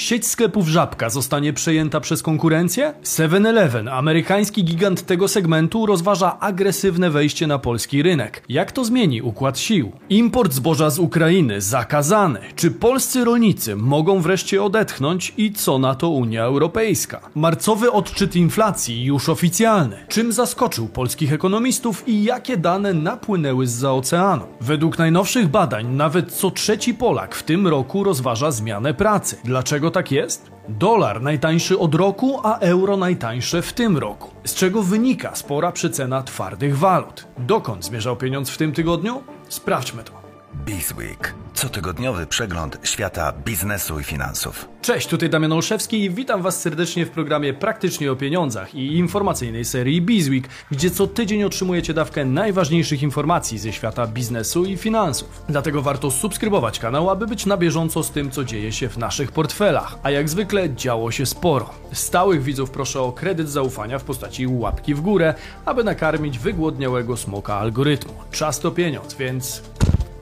Sieć sklepów Żabka zostanie przejęta przez konkurencję? 7-Eleven, amerykański gigant tego segmentu, rozważa agresywne wejście na polski rynek. Jak to zmieni układ sił? Import zboża z Ukrainy zakazany. Czy polscy rolnicy mogą wreszcie odetchnąć i co na to Unia Europejska? Marcowy odczyt inflacji już oficjalny. Czym zaskoczył polskich ekonomistów i jakie dane napłynęły z oceanu? Według najnowszych badań nawet co trzeci Polak w tym roku rozważa zmianę pracy. Dlaczego tak jest? Dolar najtańszy od roku, a euro najtańsze w tym roku. Z czego wynika spora przecena twardych walut. Dokąd zmierzał pieniądz w tym tygodniu? Sprawdźmy to. Bizweek. Cotygodniowy przegląd świata biznesu i finansów. Cześć, tutaj Damian Olszewski i witam Was serdecznie w programie Praktycznie o Pieniądzach i informacyjnej serii Bizweek, gdzie co tydzień otrzymujecie dawkę najważniejszych informacji ze świata biznesu i finansów. Dlatego warto subskrybować kanał, aby być na bieżąco z tym, co dzieje się w naszych portfelach. A jak zwykle działo się sporo. Stałych widzów proszę o kredyt zaufania w postaci łapki w górę, aby nakarmić wygłodniałego smoka algorytmu. Czas to pieniądz, więc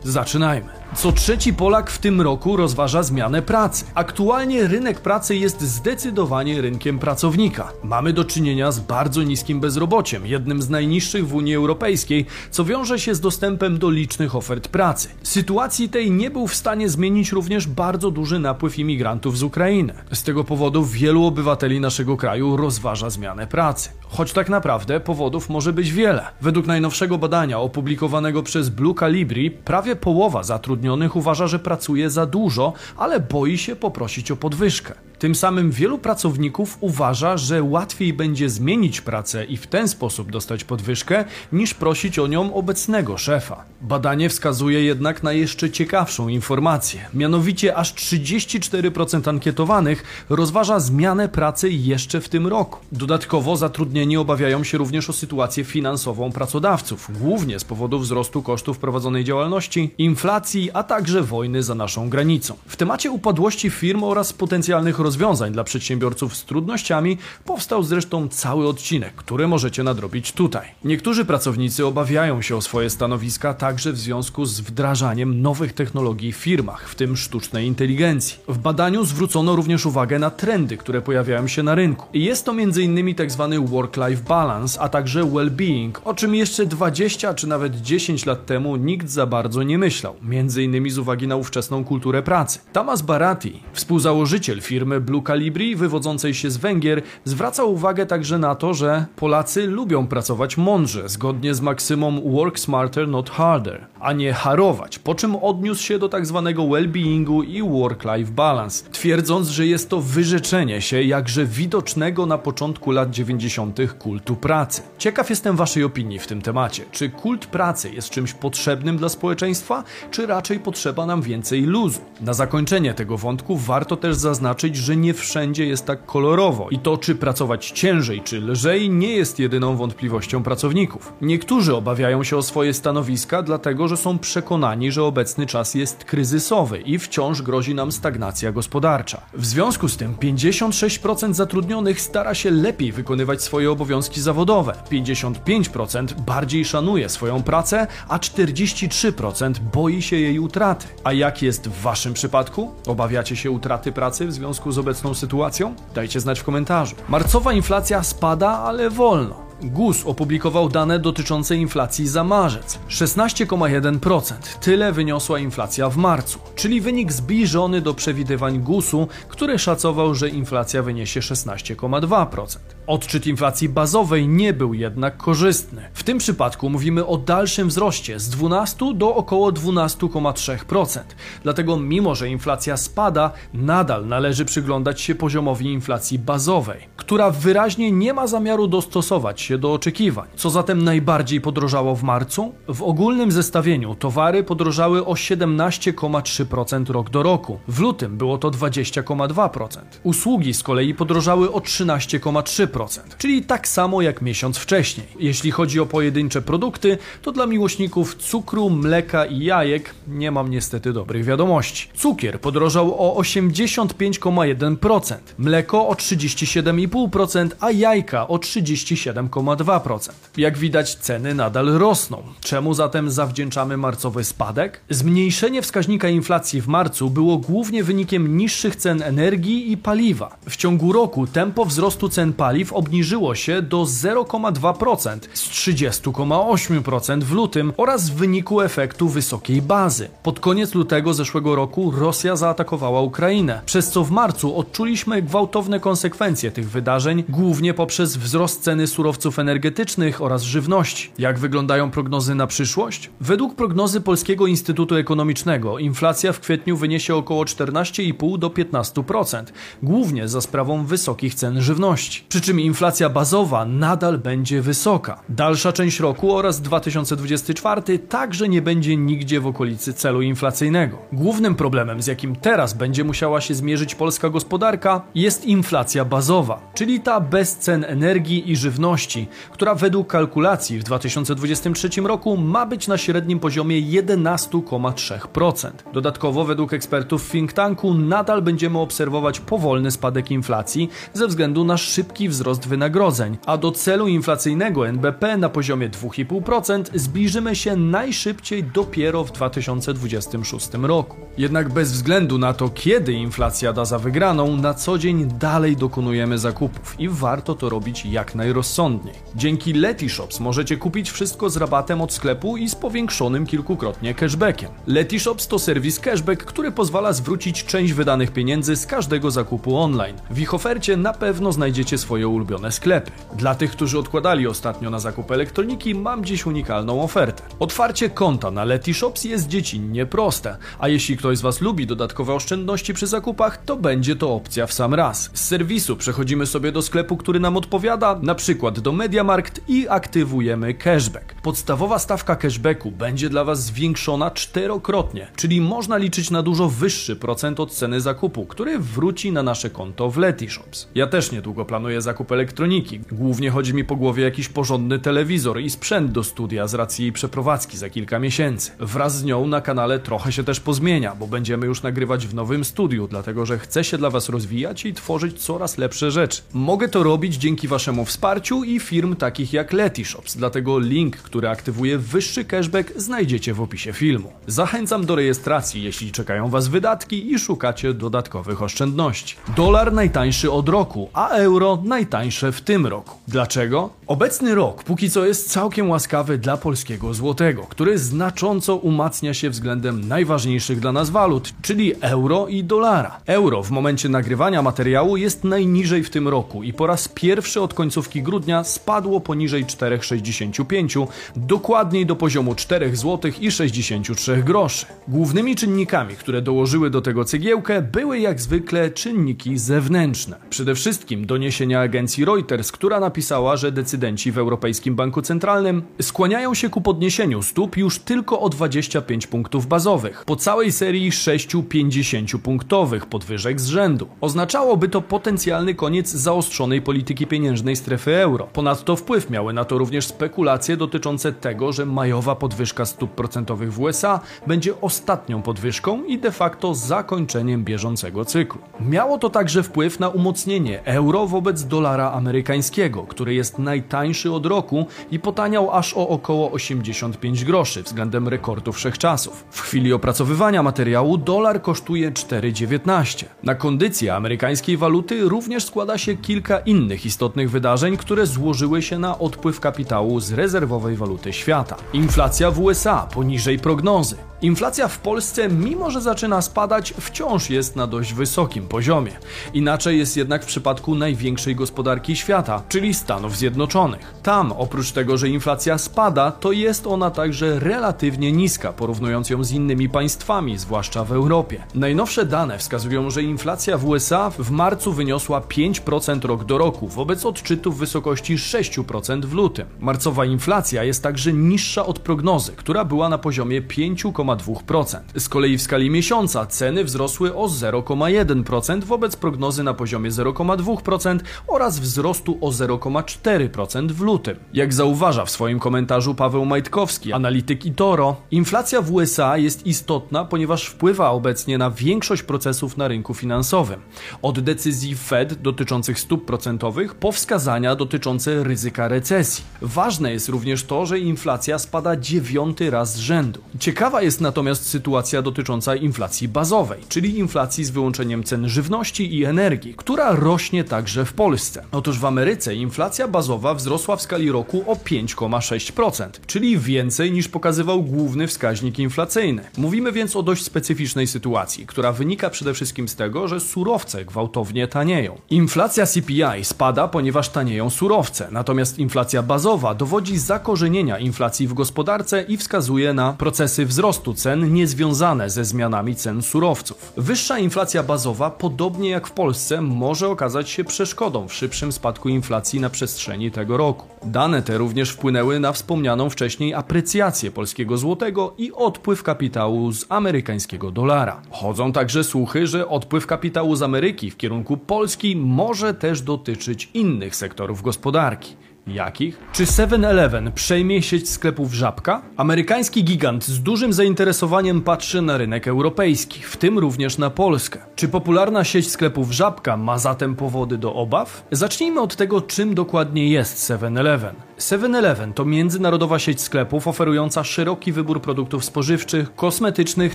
Zaczynajmy. Co trzeci Polak w tym roku rozważa zmianę pracy. Aktualnie rynek pracy jest zdecydowanie rynkiem pracownika. Mamy do czynienia z bardzo niskim bezrobociem, jednym z najniższych w Unii Europejskiej, co wiąże się z dostępem do licznych ofert pracy. Sytuacji tej nie był w stanie zmienić również bardzo duży napływ imigrantów z Ukrainy. Z tego powodu wielu obywateli naszego kraju rozważa zmianę pracy. Choć tak naprawdę powodów może być wiele. Według najnowszego badania opublikowanego przez Blue Calibri, prawie połowa zatrudnionych uważa, że pracuje za dużo, ale boi się poprosić o podwyżkę. Tym samym wielu pracowników uważa, że łatwiej będzie zmienić pracę i w ten sposób dostać podwyżkę, niż prosić o nią obecnego szefa. Badanie wskazuje jednak na jeszcze ciekawszą informację. Mianowicie aż 34% ankietowanych rozważa zmianę pracy jeszcze w tym roku. Dodatkowo zatrudnieni obawiają się również o sytuację finansową pracodawców, głównie z powodu wzrostu kosztów prowadzonej działalności, inflacji, a także wojny za naszą granicą. W temacie upadłości firm oraz potencjalnych rozwiązań dla przedsiębiorców z trudnościami powstał zresztą cały odcinek, który możecie nadrobić tutaj. Niektórzy pracownicy obawiają się o swoje stanowiska także w związku z wdrażaniem nowych technologii w firmach, w tym sztucznej inteligencji. W badaniu zwrócono również uwagę na trendy, które pojawiają się na rynku. Jest to m.in. tzw. Tak work-life balance, a także well-being, o czym jeszcze 20 czy nawet 10 lat temu nikt za bardzo nie myślał, m.in. z uwagi na ówczesną kulturę pracy. Tamas Barati, współzałożyciel firmy Blue Calibri wywodzącej się z Węgier, zwraca uwagę także na to, że Polacy lubią pracować mądrze, zgodnie z maksymą work smarter, not harder, a nie harować, po czym odniósł się do tak zwanego well-beingu i work-life balance, twierdząc, że jest to wyrzeczenie się jakże widocznego na początku lat 90. kultu pracy. Ciekaw jestem waszej opinii w tym temacie. Czy kult pracy jest czymś potrzebnym dla społeczeństwa, czy raczej potrzeba nam więcej luzu? Na zakończenie tego wątku warto też zaznaczyć, że nie wszędzie jest tak kolorowo i to, czy pracować ciężej, czy lżej, nie jest jedyną wątpliwością pracowników. Niektórzy obawiają się o swoje stanowiska, dlatego że są przekonani, że obecny czas jest kryzysowy i wciąż grozi nam stagnacja gospodarcza. W związku z tym 56% zatrudnionych stara się lepiej wykonywać swoje obowiązki zawodowe, 55% bardziej szanuje swoją pracę, a 43% boi się jej utraty. A jak jest w waszym przypadku? Obawiacie się utraty pracy w związku z obecną sytuacją? Dajcie znać w komentarzu. Marcowa inflacja spada, ale wolno. GUS opublikował dane dotyczące inflacji za marzec 16,1%. Tyle wyniosła inflacja w marcu, czyli wynik zbliżony do przewidywań GUS-u, który szacował, że inflacja wyniesie 16,2%. Odczyt inflacji bazowej nie był jednak korzystny. W tym przypadku mówimy o dalszym wzroście z 12 do około 12,3%. Dlatego mimo, że inflacja spada, nadal należy przyglądać się poziomowi inflacji bazowej, która wyraźnie nie ma zamiaru dostosować się do oczekiwań. Co zatem najbardziej podrożało w marcu? W ogólnym zestawieniu towary podrożały o 17,3% rok do roku. W lutym było to 20,2%. Usługi z kolei podrożały o 13,3%. 4%, czyli tak samo jak miesiąc wcześniej. Jeśli chodzi o pojedyncze produkty, to dla miłośników cukru, mleka i jajek nie mam niestety dobrych wiadomości. Cukier podrożał o 85,1%, mleko o 37,5%, a jajka o 37,2%. Jak widać ceny nadal rosną. Czemu zatem zawdzięczamy marcowy spadek? Zmniejszenie wskaźnika inflacji w marcu było głównie wynikiem niższych cen energii i paliwa. W ciągu roku tempo wzrostu cen paliw obniżyło się do 0,2% z 30,8% w lutym oraz w wyniku efektu wysokiej bazy. Pod koniec lutego zeszłego roku Rosja zaatakowała Ukrainę, przez co w marcu odczuliśmy gwałtowne konsekwencje tych wydarzeń, głównie poprzez wzrost ceny surowców energetycznych oraz żywności. Jak wyglądają prognozy na przyszłość? Według prognozy Polskiego Instytutu Ekonomicznego inflacja w kwietniu wyniesie około 14,5 do 15%, głównie za sprawą wysokich cen żywności. Przy czym inflacja bazowa nadal będzie wysoka. Dalsza część roku oraz 2024 także nie będzie nigdzie w okolicy celu inflacyjnego. Głównym problemem, z jakim teraz będzie musiała się zmierzyć polska gospodarka, jest inflacja bazowa, czyli ta bez cen energii i żywności, która według kalkulacji w 2023 roku ma być na średnim poziomie 11,3%. Dodatkowo według ekspertów think tanku nadal będziemy obserwować powolny spadek inflacji ze względu na szybki wzrost wynagrodzeń, a do celu inflacyjnego NBP na poziomie 2,5% zbliżymy się najszybciej dopiero w 2026 roku. Jednak bez względu na to, kiedy inflacja da za wygraną, na co dzień dalej dokonujemy zakupów i warto to robić jak najrozsądniej. Dzięki Letyshops możecie kupić wszystko z rabatem od sklepu i z powiększonym kilkukrotnie cashbackiem. Letyshops to serwis cashback, który pozwala zwrócić część wydanych pieniędzy z każdego zakupu online. W ich ofercie na pewno znajdziecie swoje ulubione sklepy. Dla tych, którzy odkładali ostatnio na zakup elektroniki, mam dziś unikalną ofertę. Otwarcie konta na Letyshops jest dziecinnie proste, a jeśli ktoś z Was lubi dodatkowe oszczędności przy zakupach, to będzie to opcja w sam raz. Z serwisu przechodzimy sobie do sklepu, który nam odpowiada, na przykład do MediaMarkt i aktywujemy cashback. Podstawowa stawka cashbacku będzie dla Was zwiększona czterokrotnie, czyli można liczyć na dużo wyższy procent od ceny zakupu, który wróci na nasze konto w Letyshops. Ja też niedługo planuję zakup elektroniki. Głównie chodzi mi po głowie jakiś porządny telewizor i sprzęt do studia z racji jej przeprowadzki za kilka miesięcy. Wraz z nią na kanale trochę się też pozmienia, bo będziemy już nagrywać w nowym studiu, dlatego że chcę się dla Was rozwijać i tworzyć coraz lepsze rzeczy. Mogę to robić dzięki Waszemu wsparciu i firm takich jak Letyshops, dlatego link, który aktywuje wyższy cashback znajdziecie w opisie filmu. Zachęcam do rejestracji, jeśli czekają Was wydatki i szukacie dodatkowych oszczędności. Dolar najtańszy od roku, a euro najtańsze w tym roku. Dlaczego? Obecny rok póki co jest całkiem łaskawy dla polskiego złotego, który znacząco umacnia się względem najważniejszych dla nas walut, czyli euro i dolara. Euro w momencie nagrywania materiału jest najniżej w tym roku i po raz pierwszy od końcówki grudnia spadło poniżej 4,65, dokładniej do poziomu 4 zł i 63 groszy. Głównymi czynnikami, które dołożyły do tego cegiełkę, były jak zwykle czynniki zewnętrzne. Przede wszystkim doniesienia agencji Reuters, która napisała, że decydenci w Europejskim Banku Centralnym skłaniają się ku podniesieniu stóp już tylko o 25 punktów bazowych, po całej serii 6 50-punktowych podwyżek z rzędu. Oznaczałoby to potencjalny koniec zaostrzonej polityki pieniężnej strefy euro. Ponadto wpływ miały na to również spekulacje dotyczące tego, że majowa podwyżka stóp procentowych w USA będzie ostatnią podwyżką i de facto zakończeniem bieżącego cyklu. Miało to także wpływ na umocnienie euro wobec dolara amerykańskiego, który jest najtańszy od roku i potaniał aż o około 85 groszy względem rekordu wszechczasów. W chwili opracowywania materiału dolar kosztuje 4,19. Na kondycję amerykańskiej waluty również składa się kilka innych istotnych wydarzeń, które złożyły się na odpływ kapitału z rezerwowej waluty świata. Inflacja w USA poniżej prognozy. Inflacja w Polsce, mimo że zaczyna spadać, wciąż jest na dość wysokim poziomie. Inaczej jest jednak w przypadku największej gospodarki świata, czyli Stanów Zjednoczonych. Tam, oprócz tego, że inflacja spada, to jest ona także relatywnie niska, porównując ją z innymi państwami, zwłaszcza w Europie. Najnowsze dane wskazują, że inflacja w USA w marcu wyniosła 5% rok do roku, wobec odczytów w wysokości 6% w lutym. Marcowa inflacja jest także niższa od prognozy, która była na poziomie 5,2%. Z kolei w skali miesiąca ceny wzrosły o 0,1% wobec prognozy na poziomie 0,2% oraz wzrostu o 0,4% w lutym. Jak zauważa w swoim komentarzu Paweł Majtkowski, analityk Itoro, inflacja w USA jest istotna, ponieważ wpływa obecnie na większość procesów na rynku finansowym. Od decyzji Fed dotyczących stóp procentowych po wskazania dotyczące ryzyka recesji. Ważne jest również to, że inflacja spada dziewiąty raz z rzędu. Ciekawa jest natomiast sytuacja dotycząca inflacji bazowej, czyli inflacji z wyłączeniem cen żywności i energii, która rośnie także w Polsce. Otóż w Ameryce inflacja bazowa wzrosła w skali roku o 5,6%, czyli więcej niż pokazywał główny wskaźnik inflacyjny. Mówimy więc o dość specyficznej sytuacji, która wynika przede wszystkim z tego, że surowce gwałtownie tanieją. Inflacja CPI spada, ponieważ tanieją surowce, natomiast inflacja bazowa dowodzi zakorzenienia inflacji w gospodarce i wskazuje na procesy wzrostu cen niezwiązane ze zmianami cen surowców. Wyższa inflacja bazowa, podobnie jak w Polsce, może okazać się przeszkodą w szybszym spadku inflacji na przestrzeni tego roku. Dane te również wpłynęły na wspomnianą wcześniej aprecjację polskiego złotego i odpływ kapitału z amerykańskiego dolara. Chodzą także słuchy, że odpływ kapitału z Ameryki w kierunku Polski może też dotyczyć innych sektorów gospodarki. Jakich? Czy 7-Eleven przejmie sieć sklepów Żabka? Amerykański gigant z dużym zainteresowaniem patrzy na rynek europejski, w tym również na Polskę. Czy popularna sieć sklepów Żabka ma zatem powody do obaw? Zacznijmy od tego, czym dokładnie jest 7-Eleven. 7-Eleven to międzynarodowa sieć sklepów oferująca szeroki wybór produktów spożywczych, kosmetycznych,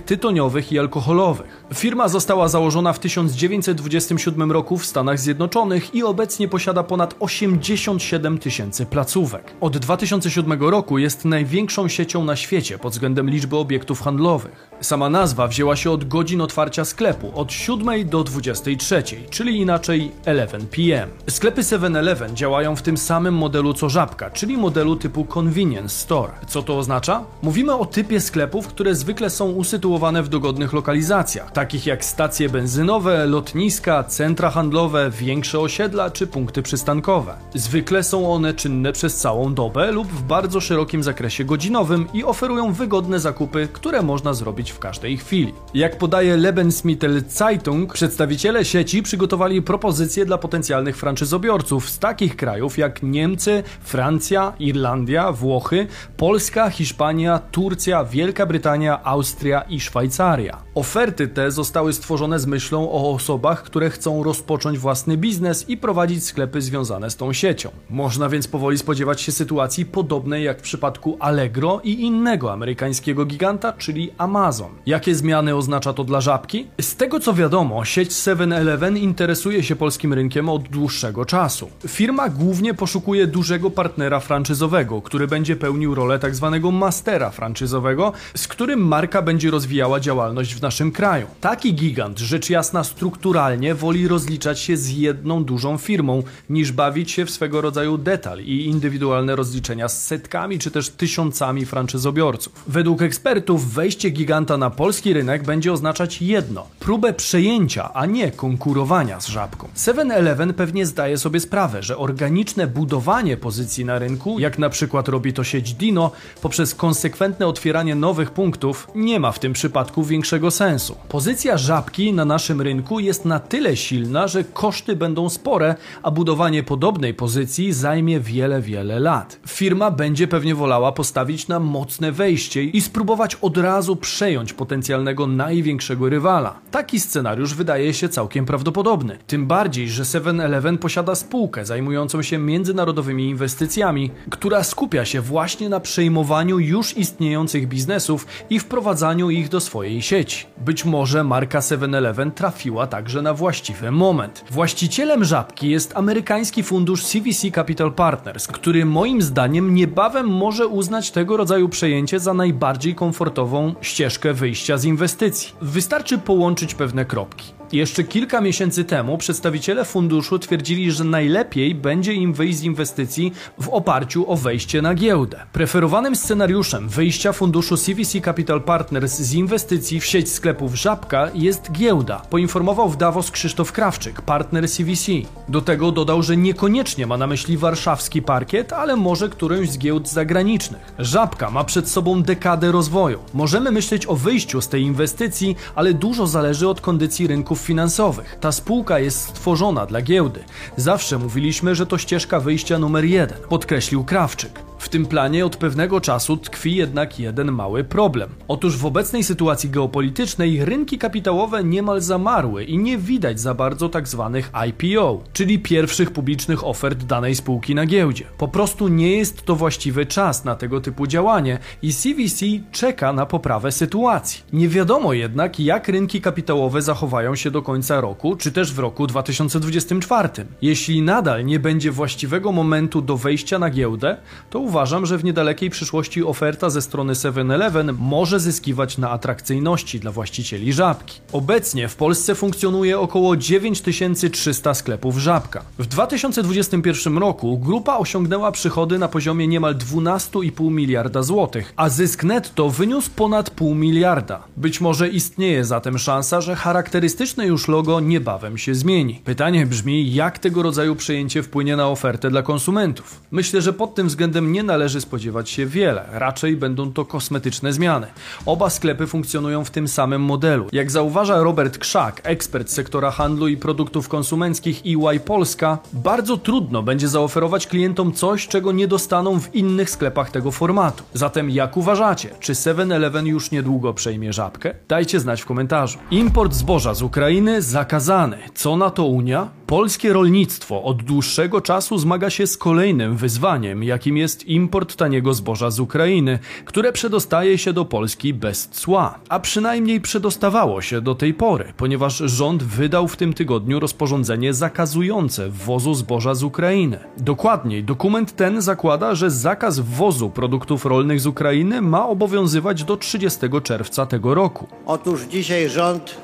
tytoniowych i alkoholowych. Firma została założona w 1927 roku w Stanach Zjednoczonych i obecnie posiada ponad 87 tysięcy placówek. Od 2007 roku jest największą siecią na świecie pod względem liczby obiektów handlowych. Sama nazwa wzięła się od godzin otwarcia sklepu od 7 do 23, czyli inaczej 11 p.m. Sklepy 7-Eleven działają w tym samym modelu co Żabka, czyli modelu typu convenience store. Co to oznacza? Mówimy o typie sklepów, które zwykle są usytuowane w dogodnych lokalizacjach, takich jak stacje benzynowe, lotniska, centra handlowe, większe osiedla czy punkty przystankowe. Zwykle są one czynne przez całą dobę lub w bardzo szerokim zakresie godzinowym i oferują wygodne zakupy, które można zrobić w każdej chwili. Jak podaje Lebensmittel Zeitung, przedstawiciele sieci przygotowali propozycje dla potencjalnych franczyzobiorców z takich krajów jak Niemcy, Francja, Irlandia, Włochy, Polska, Hiszpania, Turcja, Wielka Brytania, Austria i Szwajcaria. Oferty te zostały stworzone z myślą o osobach, które chcą rozpocząć własny biznes i prowadzić sklepy związane z tą siecią. Można więc powoli spodziewać się sytuacji podobnej jak w przypadku Allegro i innego amerykańskiego giganta, czyli Amazon. Jakie zmiany oznacza to dla żabki? Z tego co wiadomo, sieć 7-Eleven interesuje się polskim rynkiem od dłuższego czasu. Firma głównie poszukuje dużego partnera franczyzowego, który będzie pełnił rolę tzw. Tak mastera franczyzowego, z którym marka będzie rozwijała działalność w naszym kraju. Taki gigant, rzecz jasna strukturalnie, woli rozliczać się z jedną dużą firmą, niż bawić się w swego rodzaju detal i indywidualne rozliczenia z setkami czy też tysiącami franczyzobiorców. Według ekspertów wejście giganta na polski rynek będzie oznaczać jedno: próbę przejęcia, a nie konkurowania z żabką. 7-Eleven pewnie zdaje sobie sprawę, że organiczne budowanie pozycji na rynku, jak na przykład robi to sieć Dino, poprzez konsekwentne otwieranie nowych punktów, nie ma w tym przypadku większego sensu. Pozycja żabki na naszym rynku jest na tyle silna, że koszty będą spore, a budowanie podobnej pozycji zajmie wiele, wiele lat. Firma będzie pewnie wolała postawić na mocne wejście i spróbować od razu przejąć potencjalnego największego rywala. Taki scenariusz wydaje się całkiem prawdopodobny. Tym bardziej, że 7-Eleven posiada spółkę zajmującą się międzynarodowymi inwestycjami, która skupia się właśnie na przejmowaniu już istniejących biznesów i wprowadzaniu ich do swojej sieci. Być może marka 7-Eleven trafiła także na właściwy moment. Właścicielem żabki jest amerykański fundusz CVC Capital Partners, który moim zdaniem niebawem może uznać tego rodzaju przejęcie za najbardziej komfortową ścieżkę wyjścia z inwestycji. Wystarczy połączyć pewne kropki. Jeszcze kilka miesięcy temu przedstawiciele funduszu twierdzili, że najlepiej będzie im wyjść z inwestycji w oparciu o wejście na giełdę. Preferowanym scenariuszem wyjścia funduszu CVC Capital Partners z inwestycji w sieć sklepów Żabka jest giełda, poinformował w Davos Krzysztof Krawczyk, partner CVC. Do tego dodał, że niekoniecznie ma na myśli warszawski parkiet, ale może którąś z giełd zagranicznych. Żabka ma przed sobą dekadę rozwoju. Możemy myśleć o o wyjściu z tej inwestycji, ale dużo zależy od kondycji rynków finansowych. Ta spółka jest stworzona dla giełdy. Zawsze mówiliśmy, że to ścieżka wyjścia numer jeden, podkreślił Krawczyk. W tym planie od pewnego czasu tkwi jednak jeden mały problem. Otóż w obecnej sytuacji geopolitycznej rynki kapitałowe niemal zamarły i nie widać za bardzo tak zwanych IPO, czyli pierwszych publicznych ofert danej spółki na giełdzie. Po prostu nie jest to właściwy czas na tego typu działanie i CVC czeka na poprawę sytuacji. Nie wiadomo jednak, jak rynki kapitałowe zachowają się do końca roku, czy też w roku 2024. Jeśli nadal nie będzie właściwego momentu do wejścia na giełdę, to uważam, że w niedalekiej przyszłości oferta ze strony 7-Eleven może zyskiwać na atrakcyjności dla właścicieli żabki. Obecnie w Polsce funkcjonuje około 9300 sklepów żabka. W 2021 roku grupa osiągnęła przychody na poziomie niemal 12,5 miliarda złotych, a zysk netto wyniósł ponad pół miliarda. Być może istnieje zatem szansa, że charakterystyczne już logo niebawem się zmieni. Pytanie brzmi, jak tego rodzaju przejęcie wpłynie na ofertę dla konsumentów. Myślę, że pod tym względem nie należy spodziewać się wiele, raczej będą to kosmetyczne zmiany. Oba sklepy funkcjonują w tym samym modelu. Jak zauważa Robert Krzak, ekspert sektora handlu i produktów konsumenckich EY Polska, bardzo trudno będzie zaoferować klientom coś, czego nie dostaną w innych sklepach tego formatu. Zatem jak uważacie, czy 7-Eleven już niedługo przejmie żabkę? Dajcie znać w komentarzu. Import zboża z Ukrainy zakazany. Co na to Unia? Polskie rolnictwo od dłuższego czasu zmaga się z kolejnym wyzwaniem, jakim jest import taniego zboża z Ukrainy, które przedostaje się do Polski bez cła. A przynajmniej przedostawało się do tej pory, ponieważ rząd wydał w tym tygodniu rozporządzenie zakazujące wwozu zboża z Ukrainy. Dokładniej, dokument ten zakłada, że zakaz wwozu produktów rolnych z Ukrainy ma obowiązywać do 30 czerwca tego roku. Otóż dzisiaj rząd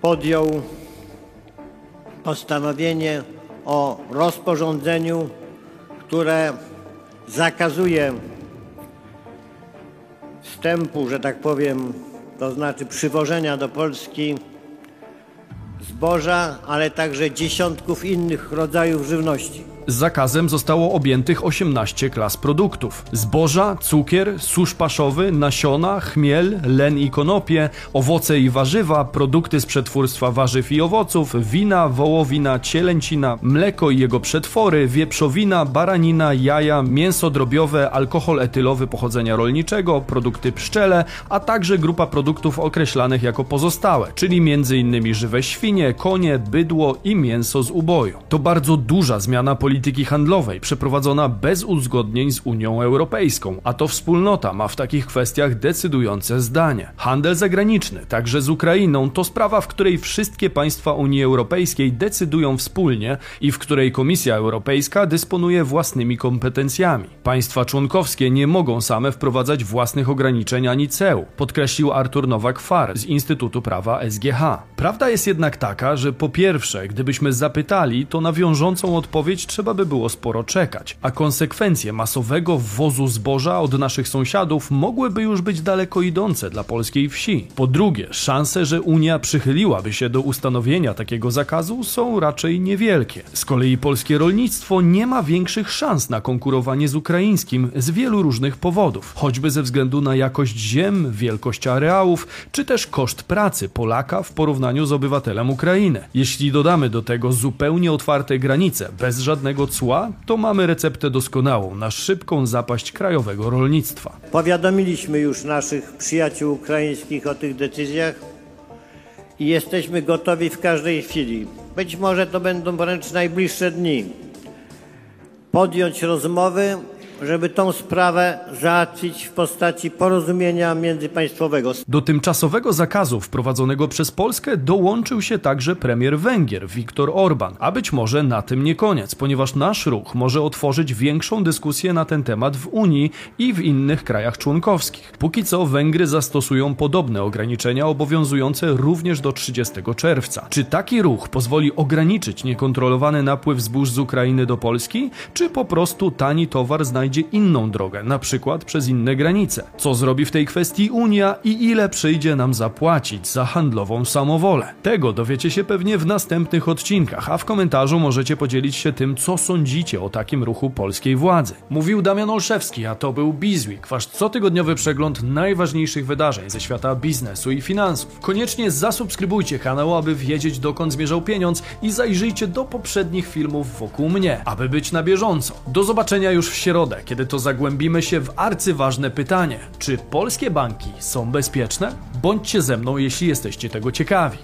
podjął postanowienie o rozporządzeniu, które zakazuje wstępu, że tak powiem, to znaczy przywożenia do Polski zboża, ale także dziesiątków innych rodzajów żywności. Zakazem zostało objętych 18 klas produktów: zboża, cukier, susz paszowy, nasiona, chmiel, len i konopie, owoce i warzywa, produkty z przetwórstwa warzyw i owoców, wina, wołowina, cielęcina, mleko i jego przetwory, wieprzowina, baranina, jaja, mięso drobiowe, alkohol etylowy pochodzenia rolniczego, produkty pszczele, a także grupa produktów określanych jako pozostałe, czyli m.in. żywe świnie, konie, bydło i mięso z uboju. To bardzo duża zmiana polityki polityki handlowej przeprowadzona bez uzgodnień z Unią Europejską, a to wspólnota ma w takich kwestiach decydujące zdanie. Handel zagraniczny, także z Ukrainą, to sprawa, w której wszystkie państwa Unii Europejskiej decydują wspólnie i w której Komisja Europejska dysponuje własnymi kompetencjami. Państwa członkowskie nie mogą same wprowadzać własnych ograniczeń ani ceł, podkreślił Artur Nowak-Far z Instytutu Prawa SGH. Prawda jest jednak taka, że po pierwsze, gdybyśmy zapytali, to na wiążącą odpowiedź trzeba trzeba by było sporo czekać, a konsekwencje masowego wwozu zboża od naszych sąsiadów mogłyby już być daleko idące dla polskiej wsi. Po drugie, szanse, że Unia przychyliłaby się do ustanowienia takiego zakazu są raczej niewielkie. Z kolei polskie rolnictwo nie ma większych szans na konkurowanie z ukraińskim z wielu różnych powodów, choćby ze względu na jakość ziem, wielkość areałów, czy też koszt pracy Polaka w porównaniu z obywatelem Ukrainy. Jeśli dodamy do tego zupełnie otwarte granice, bez cła, to mamy receptę doskonałą na szybką zapaść krajowego rolnictwa. Powiadomiliśmy już naszych przyjaciół ukraińskich o tych decyzjach i jesteśmy gotowi w każdej chwili. Być może to będą wręcz najbliższe dni. Podjąć rozmowy żeby tą sprawę załatwić w postaci porozumienia międzypaństwowego. Do tymczasowego zakazu wprowadzonego przez Polskę dołączył się także premier Węgier Viktor Orban. A być może na tym nie koniec, ponieważ nasz ruch może otworzyć większą dyskusję na ten temat w Unii i w innych krajach członkowskich. Póki co Węgry zastosują podobne ograniczenia obowiązujące również do 30 czerwca. Czy taki ruch pozwoli ograniczyć niekontrolowany napływ zbóż z Ukrainy do Polski, czy po prostu tani towar znajdzie znajdzie inną drogę, na przykład przez inne granice. Co zrobi w tej kwestii Unia i ile przyjdzie nam zapłacić za handlową samowolę? Tego dowiecie się pewnie w następnych odcinkach, a w komentarzu możecie podzielić się tym, co sądzicie o takim ruchu polskiej władzy. Mówił Damian Olszewski, a to był Bizweek, wasz cotygodniowy przegląd najważniejszych wydarzeń ze świata biznesu i finansów. Koniecznie zasubskrybujcie kanał, aby wiedzieć dokąd zmierzał pieniądz i zajrzyjcie do poprzednich filmów wokół mnie, aby być na bieżąco. Do zobaczenia już w środę, kiedy to zagłębimy się w arcyważne pytanie: czy polskie banki są bezpieczne? Bądźcie ze mną, jeśli jesteście tego ciekawi.